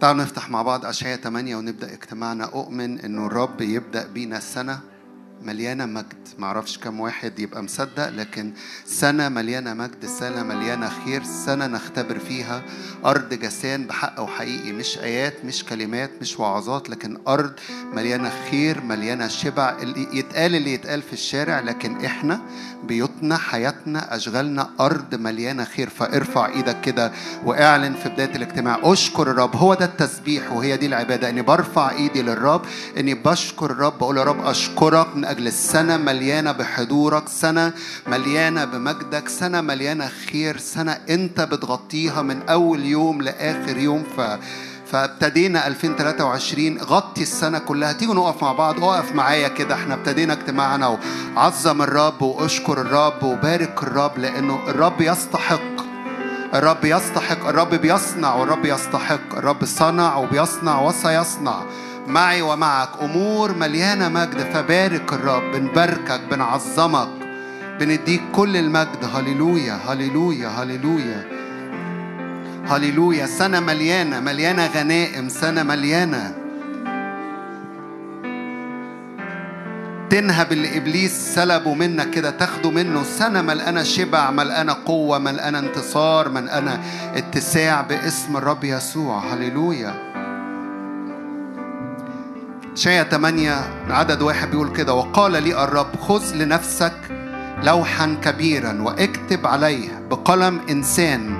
تعالوا نفتح مع بعض أشعية 8 ونبدأ اجتماعنا. أؤمن إنه الرب يبدأ بينا السنة. مليانة مجد. معرفش كم واحد يبقى مصدق لكن سنة مليانة مجد سنة مليانة خير سنة نختبر فيها أرض جسان بحق وحقيقي. مش آيات مش كلمات مش وعظات لكن أرض مليانة خير مليانة شبع. اللي يتقال اللي يتقال في الشارع لكن إحنا بيوتنا حياتنا أشغالنا أرض مليانة خير. فارفع إيدك كده واعلن في بداية الاجتماع. أشكر الرب. هو ده التسبيح وهي دي العبادة. إني برفع إيدي للرب إني بشكر الرب. بقول يا رب أشكرك. من أجل السنة مليانة بحضورك سنة مليانة بمجدك سنة مليانة خير سنة أنت بتغطيها من أول يوم لآخر يوم. ف فابتدينا 2023 غطي السنة كلها. تيجوا نقف مع بعض. اقف معايا كده. إحنا ابتدينا اجتماعنا. وعظم الرب واشكر الرب وبارك الرب لأنه الرب يستحق. الرب يستحق. الرب بيصنع والرب يستحق. الرب صنع وبيصنع وسيصنع. معي ومعك أمور مليانة مجد فبارك الرب بنباركك بنعظمك بنديك كل المجد. هللويا هللويا هللويا. هللويا. سنة مليانة مليانة غنائم سنة مليانة. تنهب اللي ابليس سلبه منك كده تاخده منه. سنة ملقانه شبع ملقانه قوة ملقانه انتصار ملقانه اتساع باسم الرب يسوع. هللويا. شاية 8 عدد واحد بيقول كده وقال لي الرب خذ لنفسك لوحا كبيرا واكتب عليه بقلم إنسان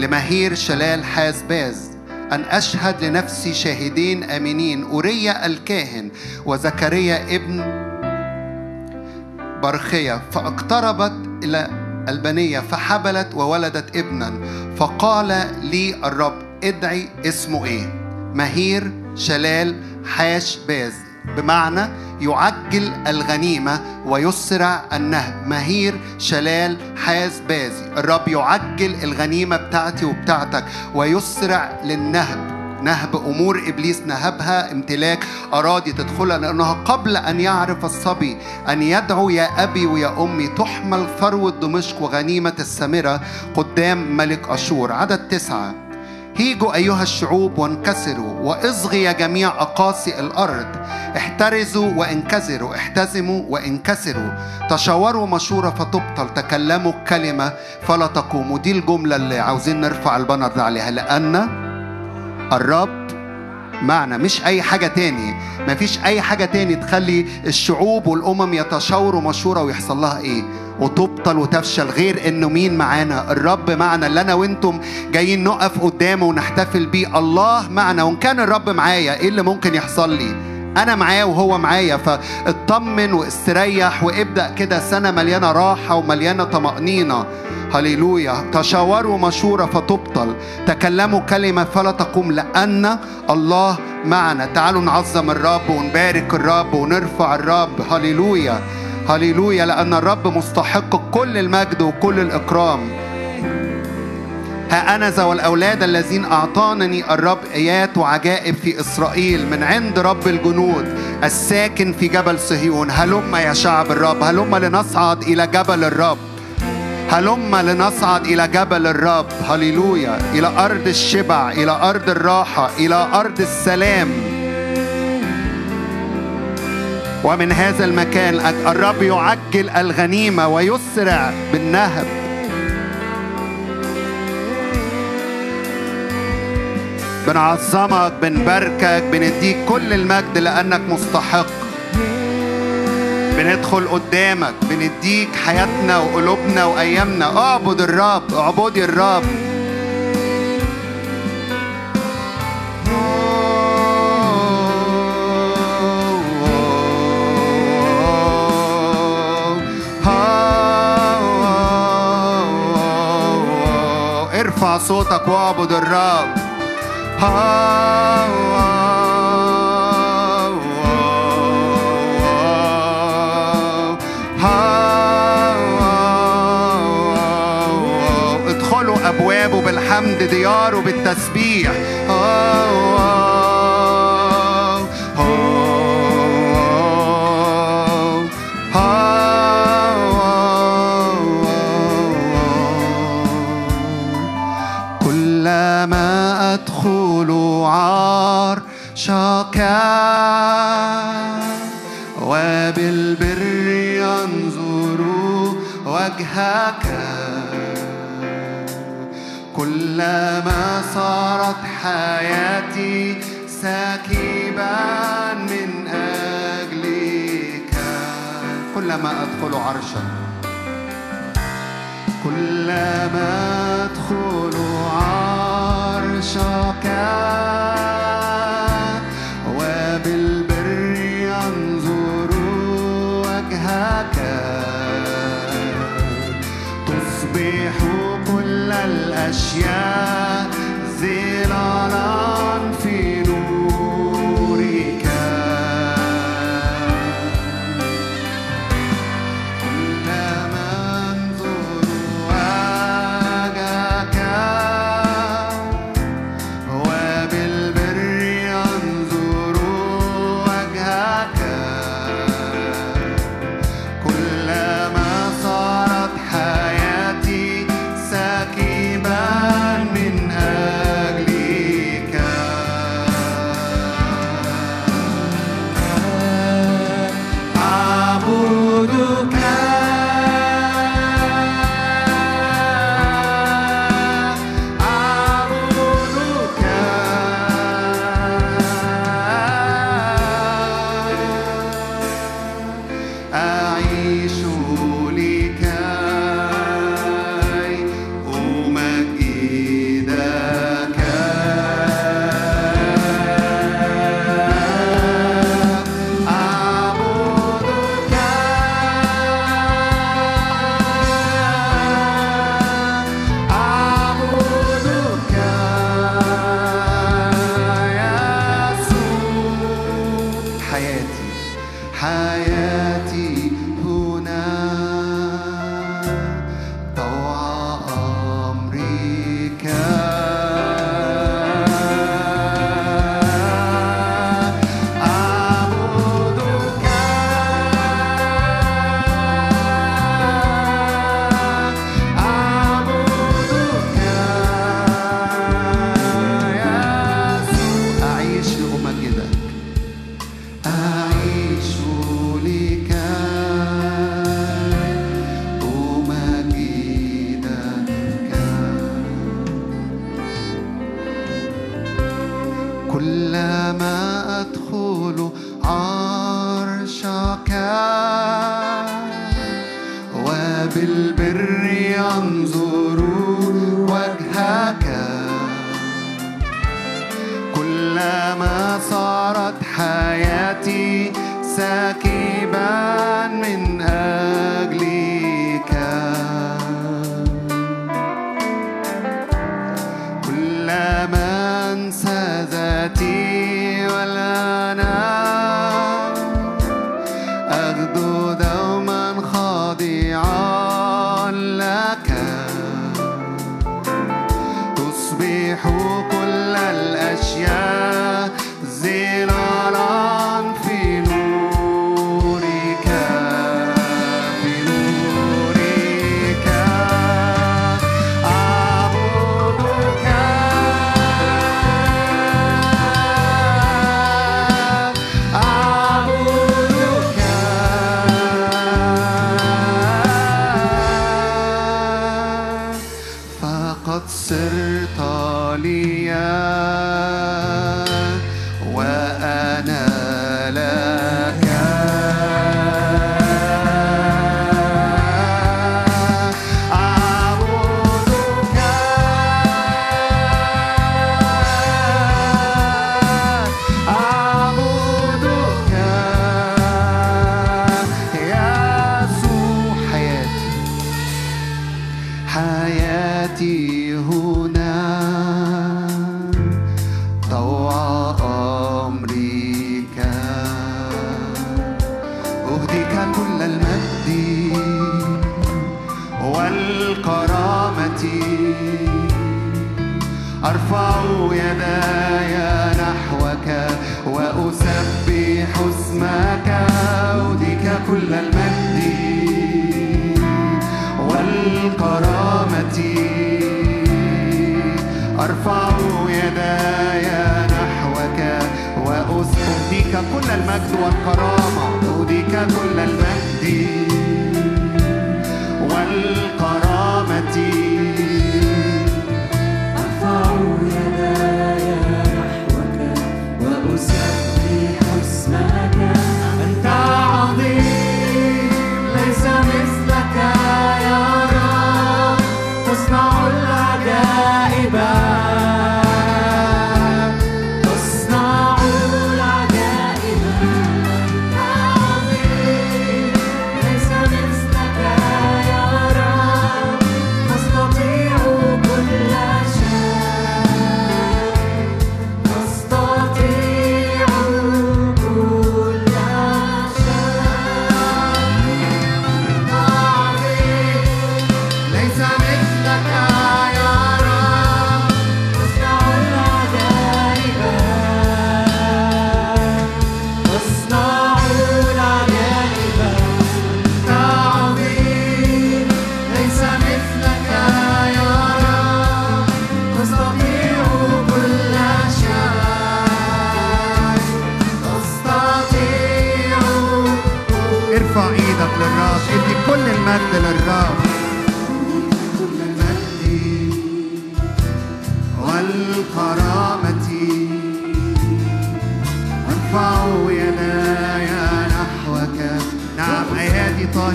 لمهير شلال حازباز أن أشهد لنفسي شاهدين آمنين أوريا الكاهن وزكريا ابن برخية فاقتربت إلى البنية فحبلت وولدت ابنا فقال لي الرب ادعي اسمه إيه؟ مهير شلال حاش باز بمعنى يعجل الغنيمة ويسرع النهب. مهير شلال حاز بازي. الرب يعجل الغنيمة بتاعتي وبتاعتك ويسرع للنهب. نهب أمور إبليس نهبها امتلاك أراضي تدخلها لأنها قبل أن يعرف الصبي أن يدعو يا أبي ويا أمي تحمل ثروة دمشق وغنيمة السامرة قدام ملك أشور. عدد تسعة. هيجوا أيها الشعوب وانكسروا وإصغي جميع أقاصي الأرض. احترزوا وانكسروا احتزموا وانكسروا. تشاوروا مشورة فتبطل تكلموا كلمة فلا تقوموا. دي الجملة اللي عاوزين نرفع البنر عليها لأن الرب معنا مش أي حاجة تاني. مفيش أي حاجة تاني تخلي الشعوب والأمم يتشاوروا مشورة ويحصل لها إيه؟ وتبطل وتفشل. غير إنه مين معانا؟ الرب معنا. اللي أنا وإنتم جايين نقف قدامه ونحتفل بيه. الله معنا. وإن كان الرب معايا إيه اللي ممكن يحصل لي؟ أنا معاه وهو معايا. فاطمن واستريح وابدأ كده سنة مليانة راحة ومليانة طمأنينة. هللويا تشاوروا مشورة فتبطل تكلموا كلمة فلا تقوم لأن الله معنا تعالوا نعظم الرب ونبارك الرب ونرفع الرب هللويا هللويا لأن الرب مستحق كل المجد وكل الإكرام ها أنا ذا والأولاد الذين أعطانني الرب آيات وعجائب في إسرائيل من عند رب الجنود الساكن في جبل صهيون هلم يا شعب الرب هلم لنصعد إلى جبل الرب هلم لنصعد إلى جبل الرب. هللويا. إلى أرض الشبع إلى أرض الراحة إلى أرض السلام. ومن هذا المكان الرب يعجل الغنيمة ويسرع بالنهب. بنعظمك بنباركك بنديك كل المجد لأنك مستحق. بندخل قدامك بنديك حياتنا وقلوبنا وأيامنا. اعبد الرب اعبدي الرب. ارفع صوتك واعبد الرب. بالحمد دياره حياة كل المجد والكرامة. أرفع يداي نحوك وأسبح اسمك أوديك كل المجد. كل المجد والكرامة نوديك كل المجد.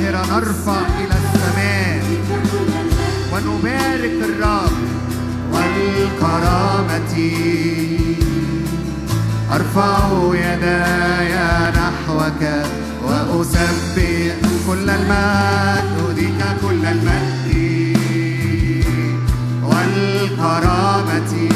القاهرة نرفع إلى السماء ونبارك الرب والكرامة. أرفع يداي نحوك وأسبح كل المجد أهديك كل المجد. والكرامة.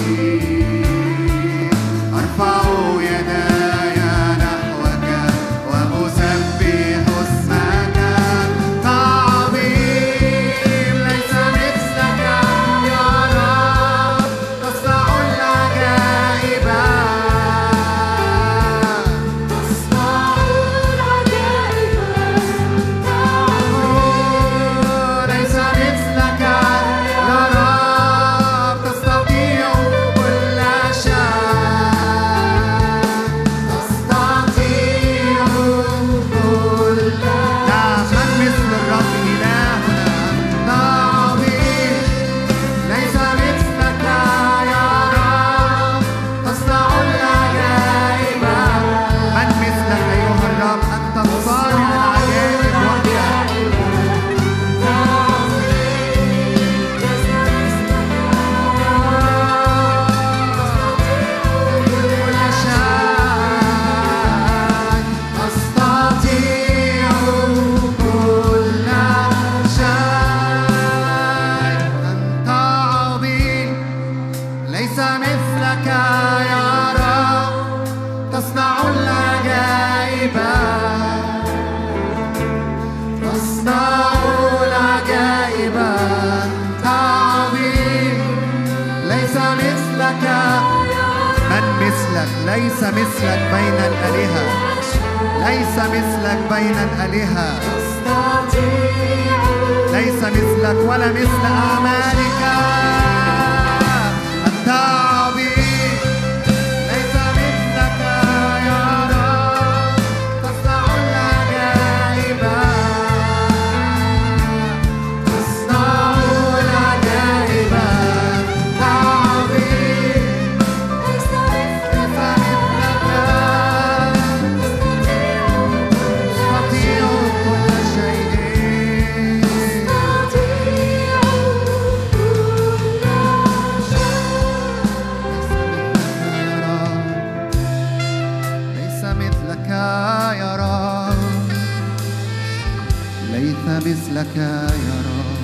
مثلك يا رب.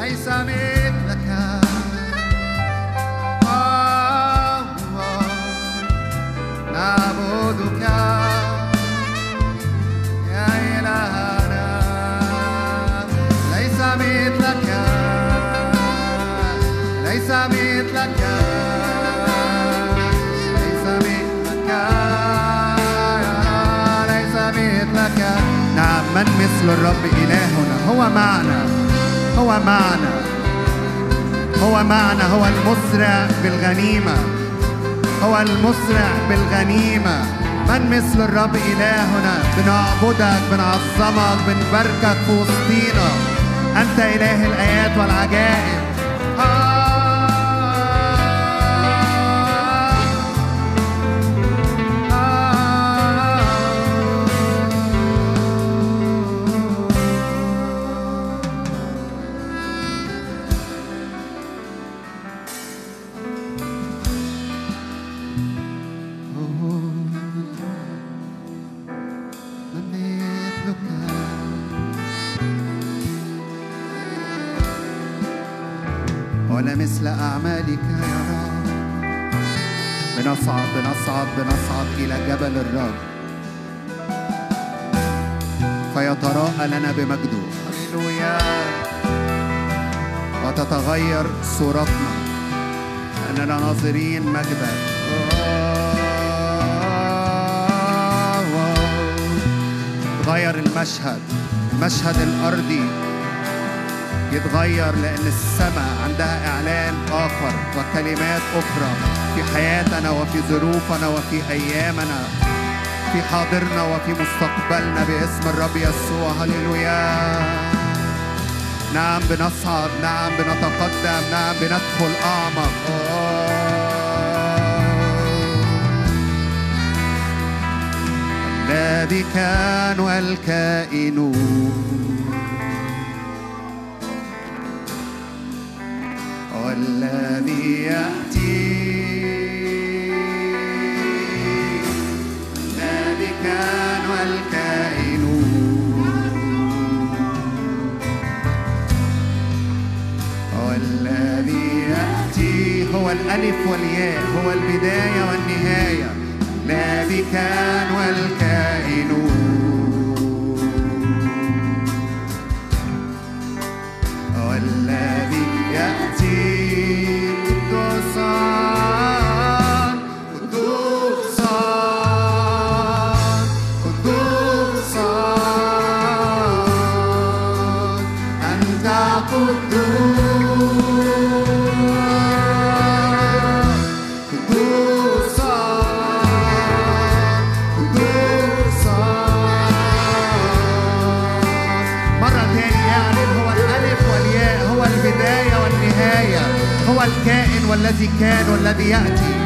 ليس مثلك مثل الرب إلهنا. هو معنا. هو معنا. هو معنا. هو المسرع بالغنيمة. هو المسرع بالغنيمة. من مثل الرب إلهنا؟ بنعبدك بنعظمك بنباركك في وسطينا. أنت إله الآيات والعجائب. وتتغير صورتنا. أننا ناظرين مجدك تغير المشهد. المشهد الأرضي يتغير لأن السماء عندها إعلان آخر وكلمات أخرى في حياتنا وفي ظروفنا وفي أيامنا في حاضرنا وفي مستقبلنا باسم الرب يسوع. هللويا. نعم بنصعد نعم بنتقدم نعم بندخل أعمق. الذي كان والكائن والذي يأتي الألف والياء هو البداية والنهاية. الذي كان والكائن الكائن والذي كان والذي يأتي.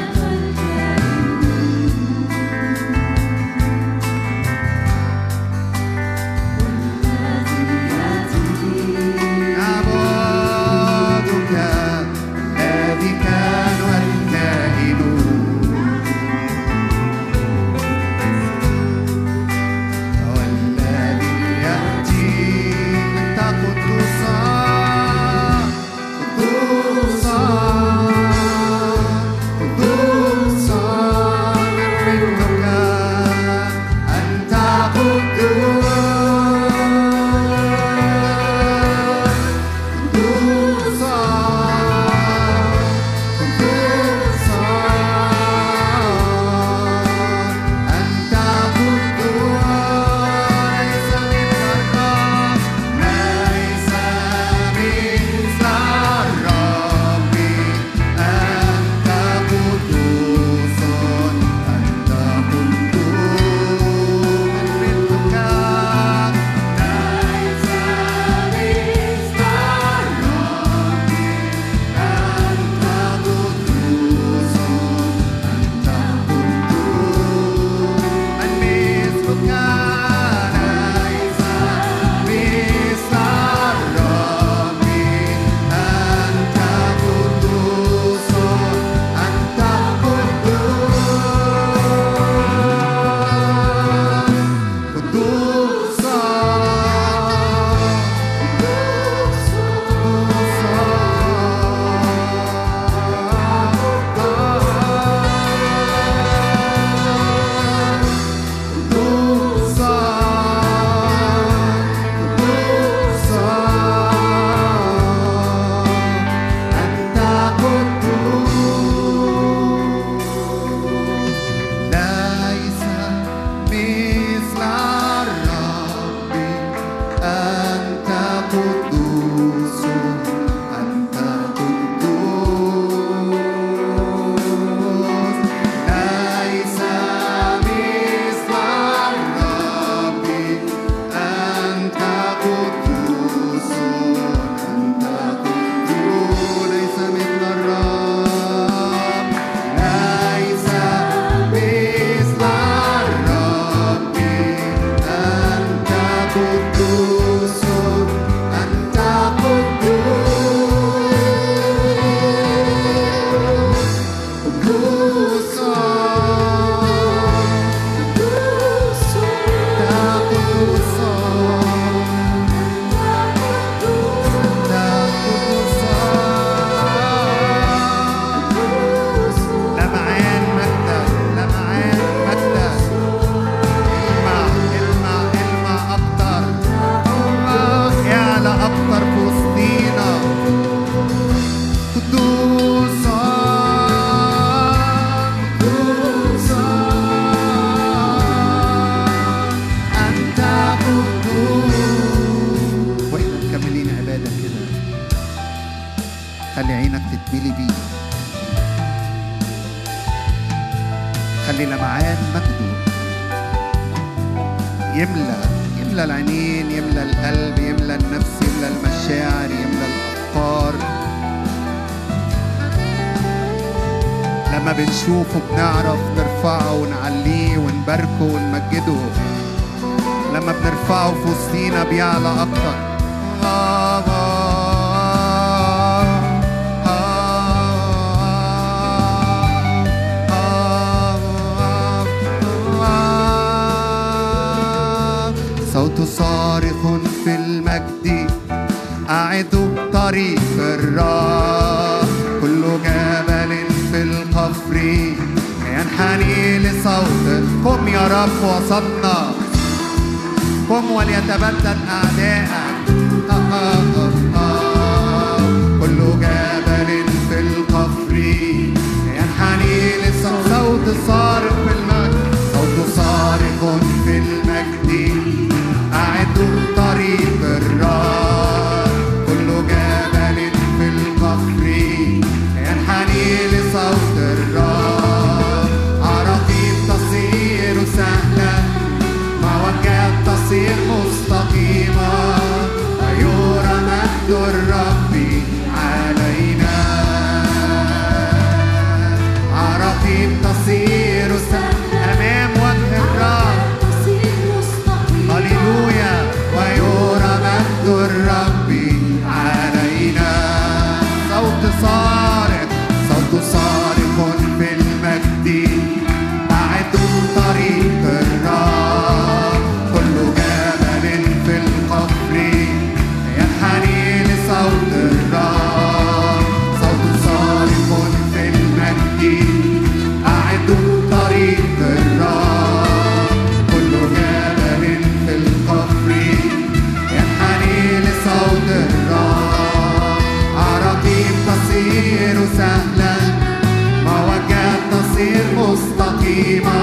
غير مستقيمة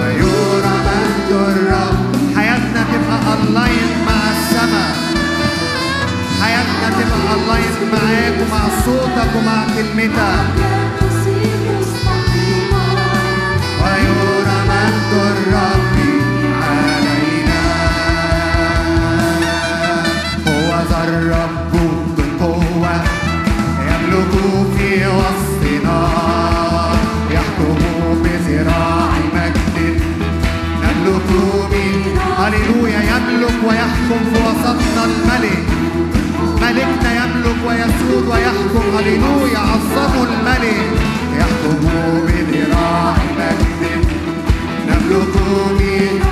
ويرى مجد الرب حياتنا تبقى ألاين مع السماء. حياتنا تبقى ألاين معاك ومع صوتك ومع كلمتك. ويرى مجد الرب علينا. هو ذا الرب بالقوة يملك في وسطنا الملك. ملكنا يملك ويسود ويحكم. هللويا عظموا الملك. يحكم بذراع ذراع مجد نملك من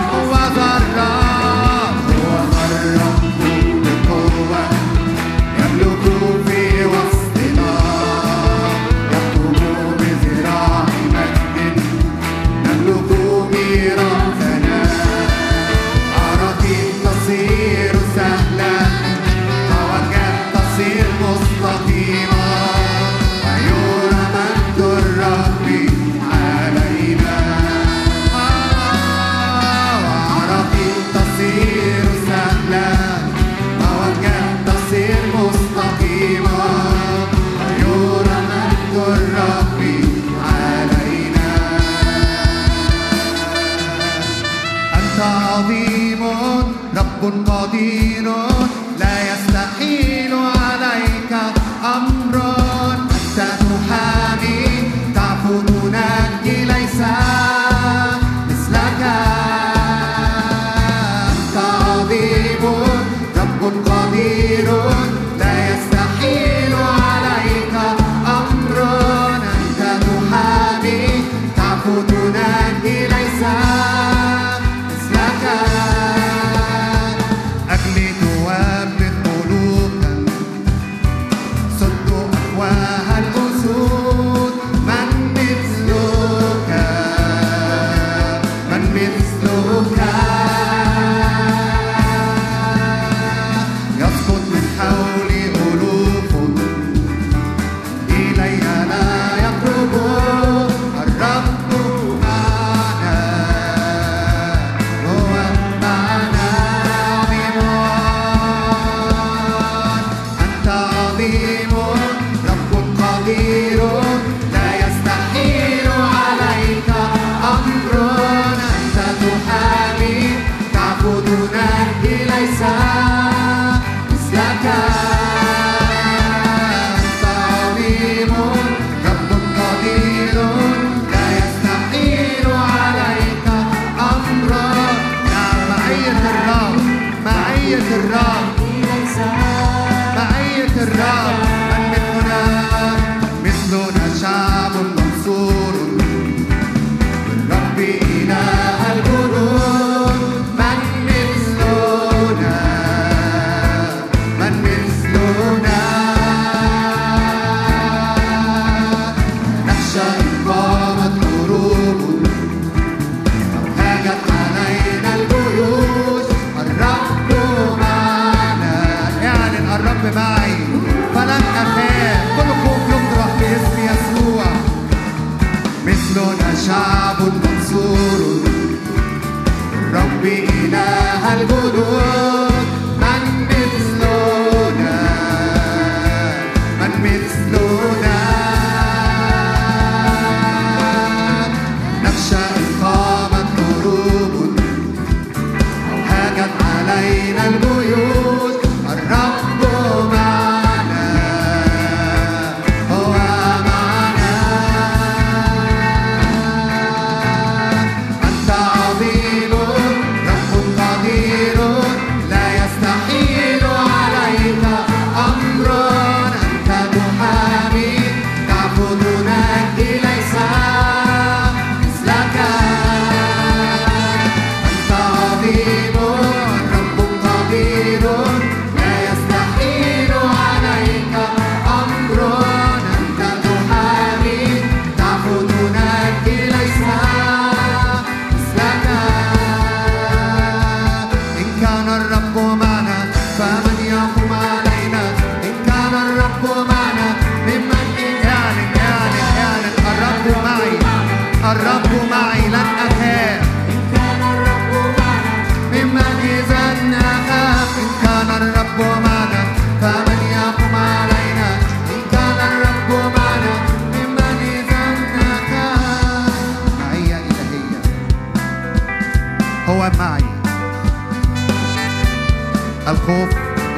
الخوف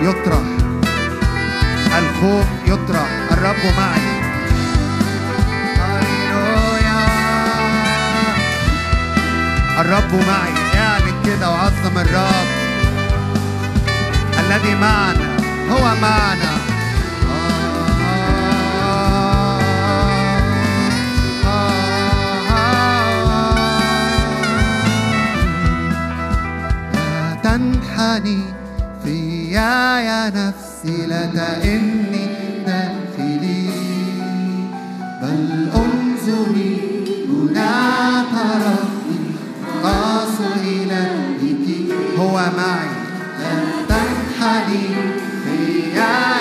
يطرح. الخوف يطرح. الرب معي. الرب معي. اعلن كده وعظم الرب. الذي معنا. هو معنا. تنحني. يا نفسي لا تأني داخلي. بل أنظري هناك ربي قاس إلى هو معي. لن تنحني خيالي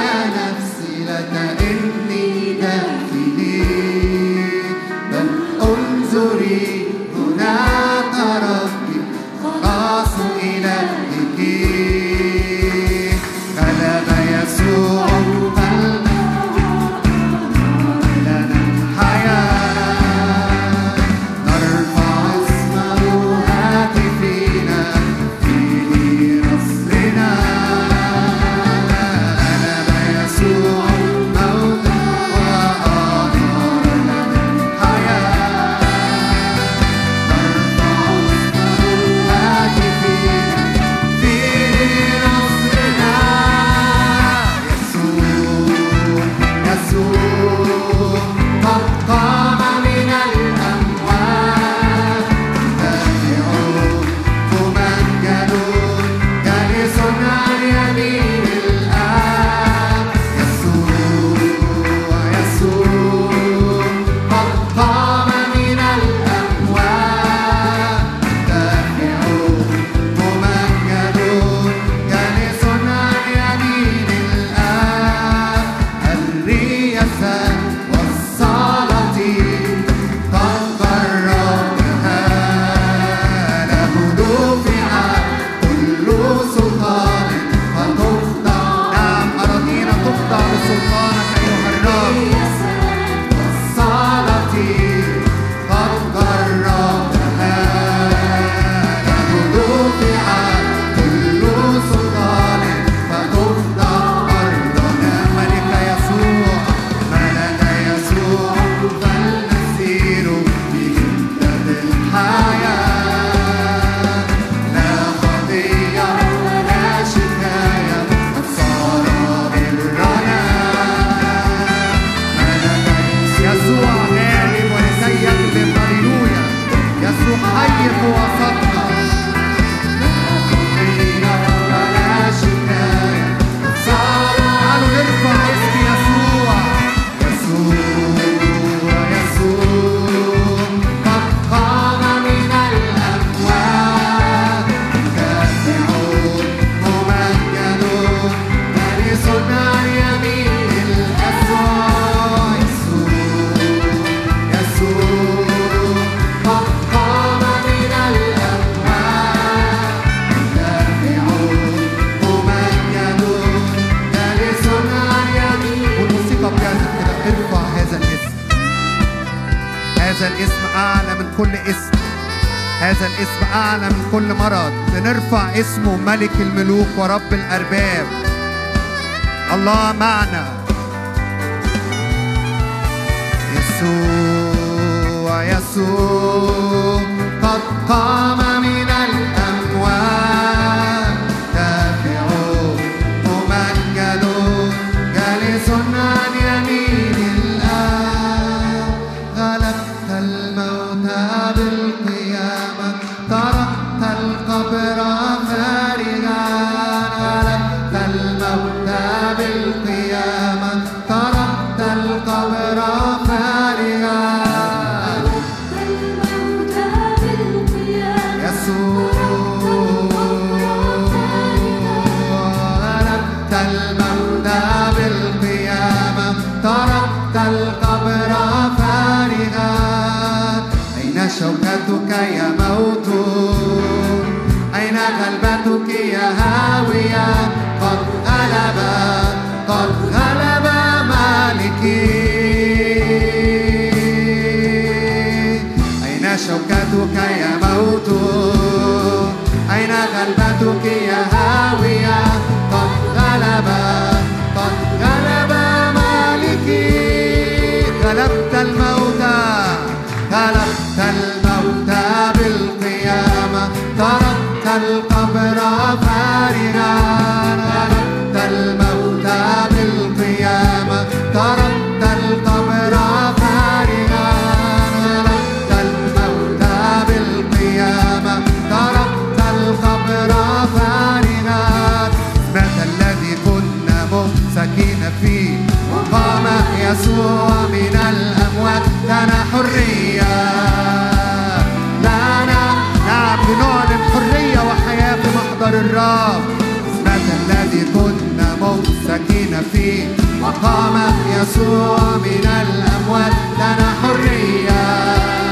اسمه ملك الملوك ورب الأرباب. الله معنا. يسوع يسوع قد قام أين شوكتك يا موت من الأموات لنا حرية. لنا نعم بنعلن حرية وحياة في محضر الرب. مات الذي كنا ممسكين فيه وقام يسوع من الأموات لنا حرية.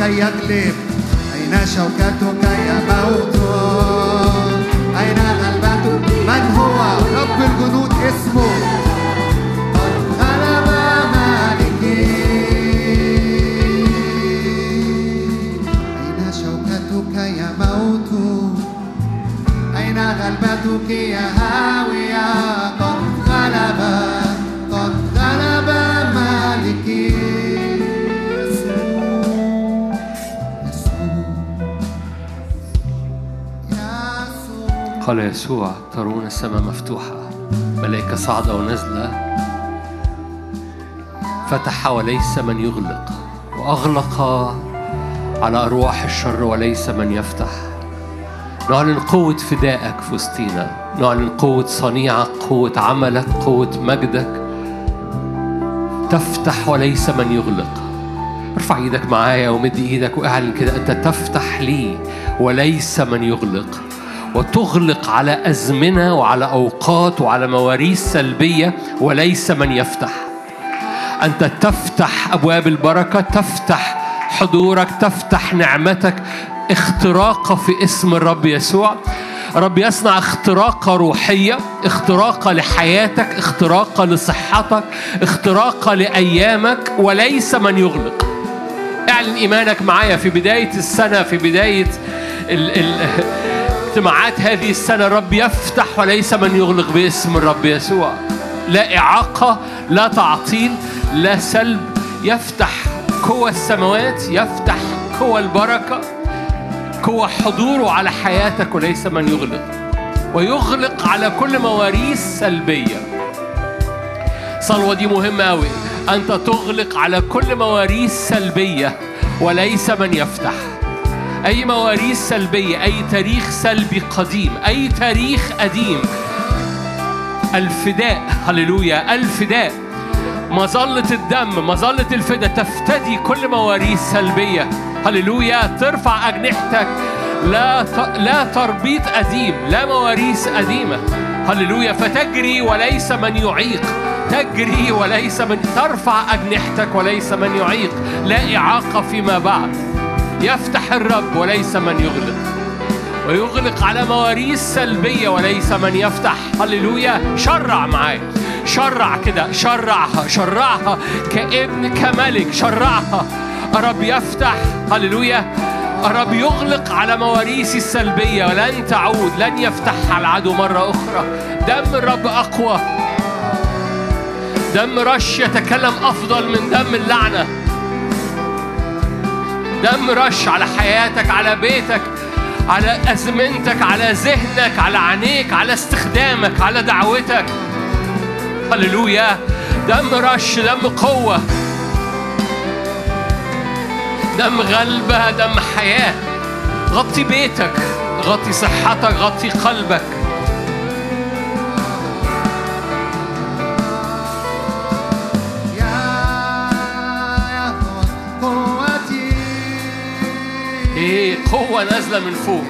ولكي يغلب. أين شوكتك يا موت؟ قال يسوع ترون السماء مفتوحة ملائكة صاعدة ونازلة. فتح وليس من يغلق وأغلق على أرواح الشر وليس من يفتح. نعلن قوة فدائك في وسطينا نعلن قوة صنيعك قوة عملك قوة مجدك. تفتح وليس من يغلق. ارفع إيدك معايا ومد إيدك واعلن كده أنت تفتح لي وليس من يغلق. وتغلق على أزمنة وعلى أوقات وعلى مواريث سلبية وليس من يفتح. أنت تفتح أبواب البركة تفتح حضورك تفتح نعمتك. اختراقه في اسم الرب يسوع. رب يصنع اختراقه روحية اختراقه لحياتك اختراقه لصحتك اختراقه لأيامك وليس من يغلق. اعلن إيمانك معايا في بداية السنة في بداية ال ال اجتماعات هذه السنة الرب يفتح وليس من يغلق باسم الرب يسوع. لا إعاقة لا تعطيل لا سلب. يفتح قوى السماوات يفتح قوى البركة. قوى حضوره على حياتك وليس من يغلق. ويغلق على كل مواريث سلبية. الصلوة دي مهمة أوي. أنت تغلق على كل مواريث سلبية وليس من يفتح. أي مواريث سلبية أي تاريخ سلبي قديم أي تاريخ قديم. الفداء هللويا الفداء. مظلة الدم مظلة الفداء تفتدي كل مواريث سلبية. هللويا ترفع أجنحتك. لا ت... لا تربيط قديم لا مواريث قديمة. هللويا فتجري وليس من يعيق. تجري وليس من ترفع أجنحتك وليس من يعيق. لا إعاقة فيما بعد. يفتح الرب وليس من يغلق. ويغلق على مواريث سلبية وليس من يفتح. هللويا. شرع معايا. شرع كده. شرعها. شرعها كابن كملك. شرعها. الرب يفتح. هللويا. الرب يغلق على مواريث السلبية. ولن تعود. لن يفتحها العدو مرة أخرى. دم الرب أقوى. دم رش يتكلم أفضل من دم اللعنة. دم رش على حياتك على بيتك على أزمنتك على ذهنك على عينيك على استخدامك على دعوتك. هللويا. دم رش دم قوة. دم غلبة دم حياة. غطي بيتك غطي صحتك غطي قلبك. إيه قوة نازلة من فوق.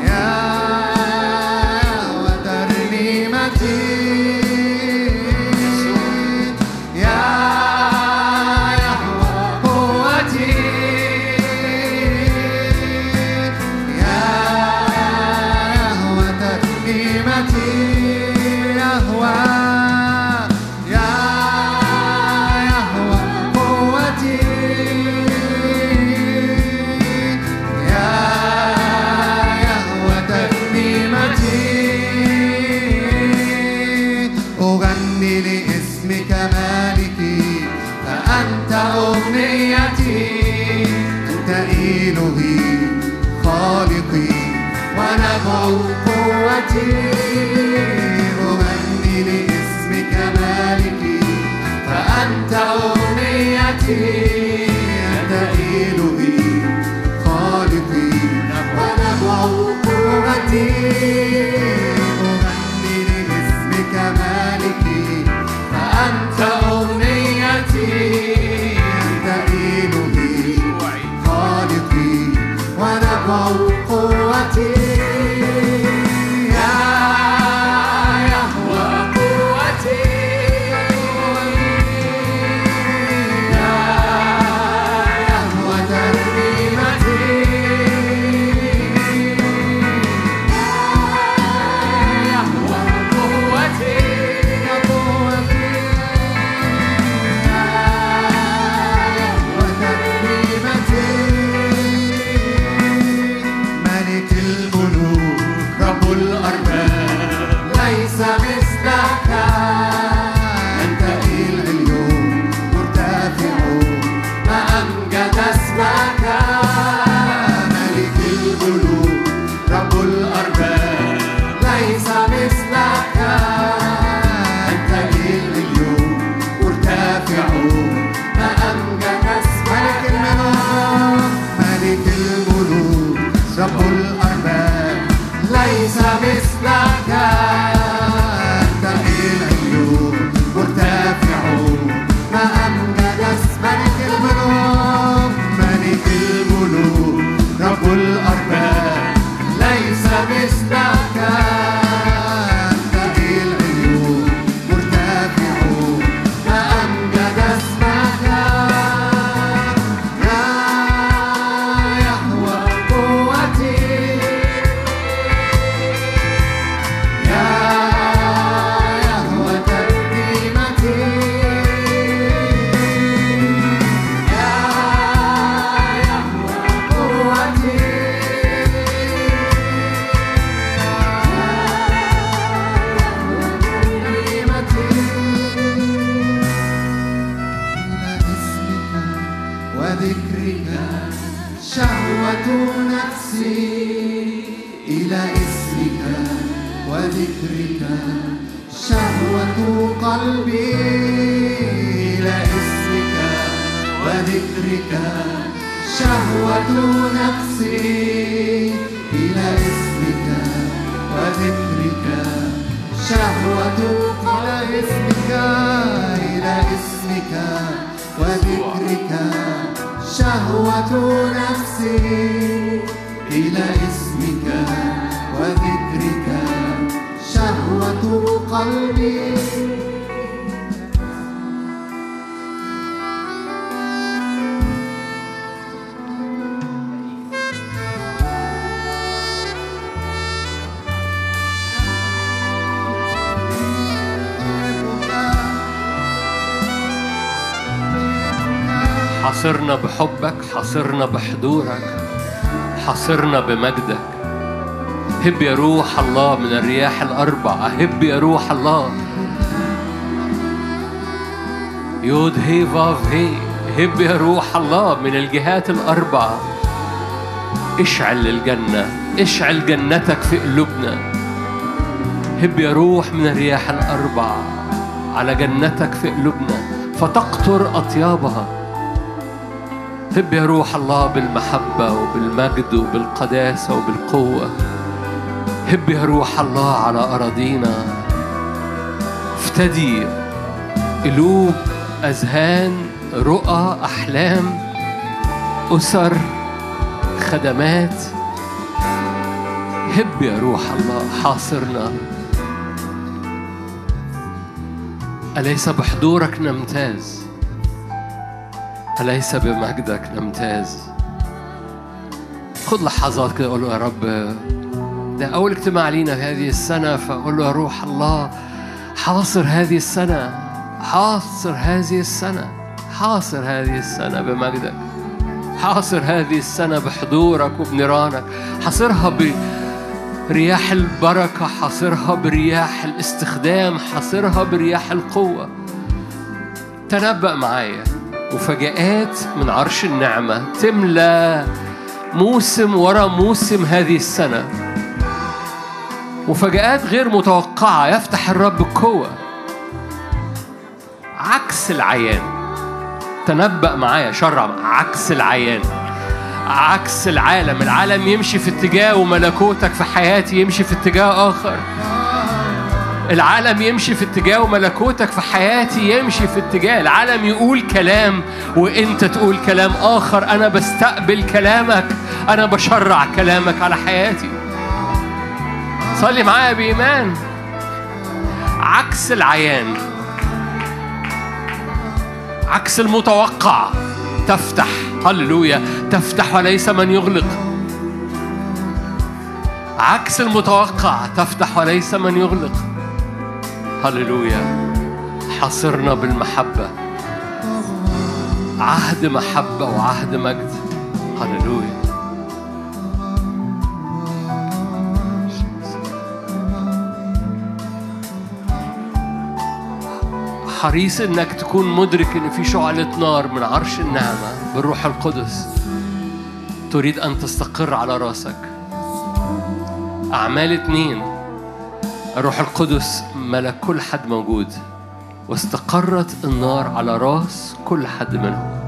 اسمك وذكرك شهوة نفسي إلى اسمك وذكرك شهوة قلبي. حاصرنا بحبك حاصرنا بحضورك حاصرنا بمجدك. هب يا روح الله من الرياح الأربع هب يا روح الله. يود هي فاف هي هب يا روح الله من الجهات الأربع اشعل الجنة اشعل جنتك في قلوبنا. هب يا روح من الرياح الأربع على جنتك في قلوبنا. فتقطر أطيابها. هب يا روح الله بالمحبة وبالمجد وبالقداسة وبالقوة. هب يا روح الله على أراضينا. افتدي قلوب أذهان رؤى أحلام أسر خدمات. هب يا روح الله حاصرنا. أليس بحضورك نمتاز؟ أليس بمجدك نمتاز؟ خد لحظات كده قول له يا رب. ده أول اجتماع لينا في هذه السنة فقول له يا روح الله حاصر هذه السنة حاصر هذه السنة حاصر هذه السنة بمجدك حاصر هذه السنة بحضورك وبنيرانك. حاصرها برياح البركة حاصرها برياح الاستخدام حاصرها برياح القوة. تنبأ معايا. مفاجآت من عرش النعمة تملى موسم ورا موسم هذه السنة. مفاجآت غير متوقعة يفتح الرب القوة عكس العيان. تنبأ معايا شرع عكس العيان. عكس العالم. العالم يمشي في اتجاه وملكوتك في حياتي يمشي في اتجاه آخر. العالم يمشي في اتجاه وملكوتك في حياتي يمشي في اتجاه. العالم يقول كلام وانت تقول كلام آخر. أنا بستقبل كلامك. أنا بشرع كلامك على حياتي. صلي معايا بإيمان. عكس العيان. عكس المتوقع. تفتح. هللويا. تفتح وليس من يغلق. عكس المتوقع. تفتح وليس من يغلق. هللويا. حاصرنا بالمحبة. عهد محبة وعهد مجد. هللويا. حريص إنك تكون مدرك إن في شعلة نار من عرش النعمة بالروح القدس. تريد أن تستقر على رأسك. أعمال اتنين. الروح القدس ملك كل حد موجود. واستقرت النار على راس كل حد منهم.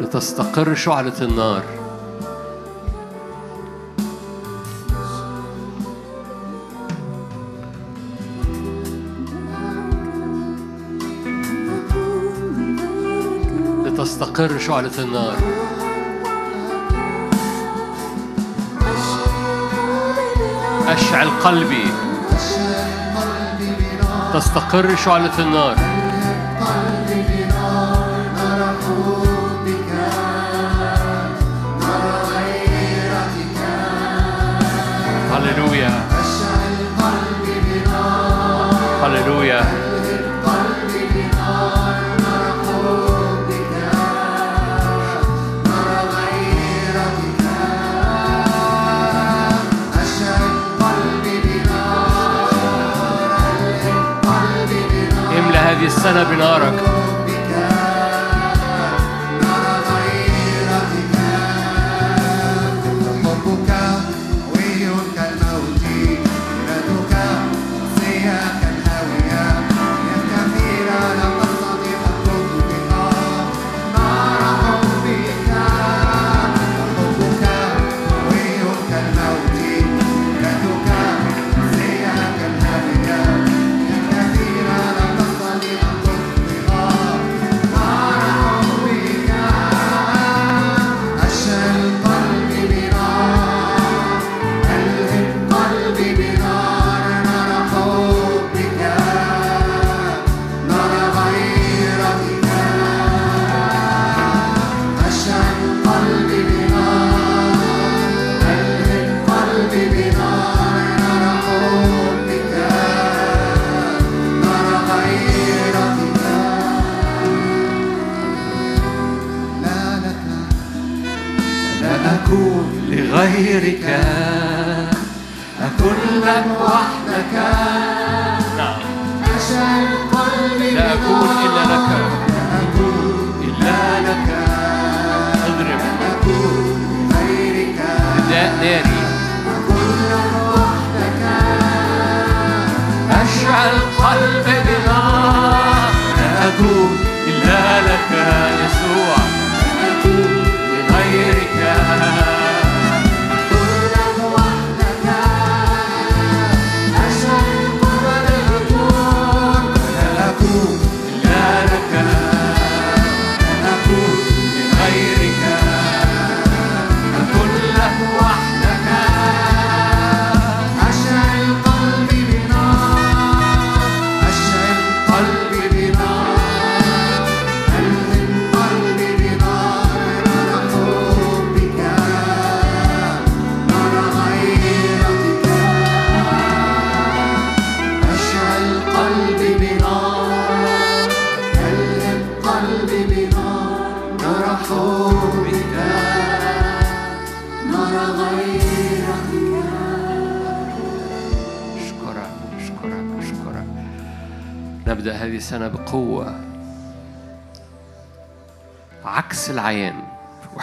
لتستقر شعلة النار. لتستقر شعلة النار. أشعل قلبي. تستقر شعلة النار. السنة بنارك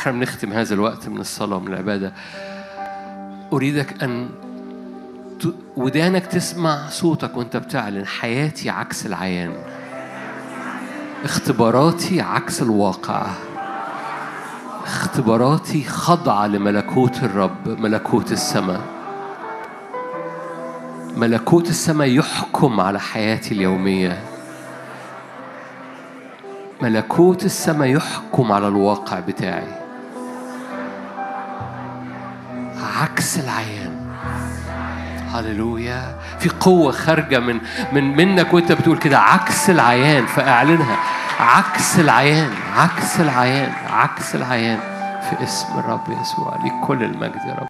وإحنا بنختم هذا الوقت من الصلاة ومن العبادة. أريدك أن ودانك تسمع صوتك وأنت بتعلن حياتي عكس العيان. اختباراتي عكس الواقع. اختباراتي خاضعة لملكوت الرب ملكوت السماء. ملكوت السماء يحكم على حياتي اليومية. ملكوت السماء يحكم على الواقع بتاعي. عكس العيان. هللويا. في قوة خارجة من من منك وانت بتقول كده عكس العيان فاعلنها. عكس العيان عكس العيان عكس العيان. في اسم الرب يسوع ليك كل المجد يا رب.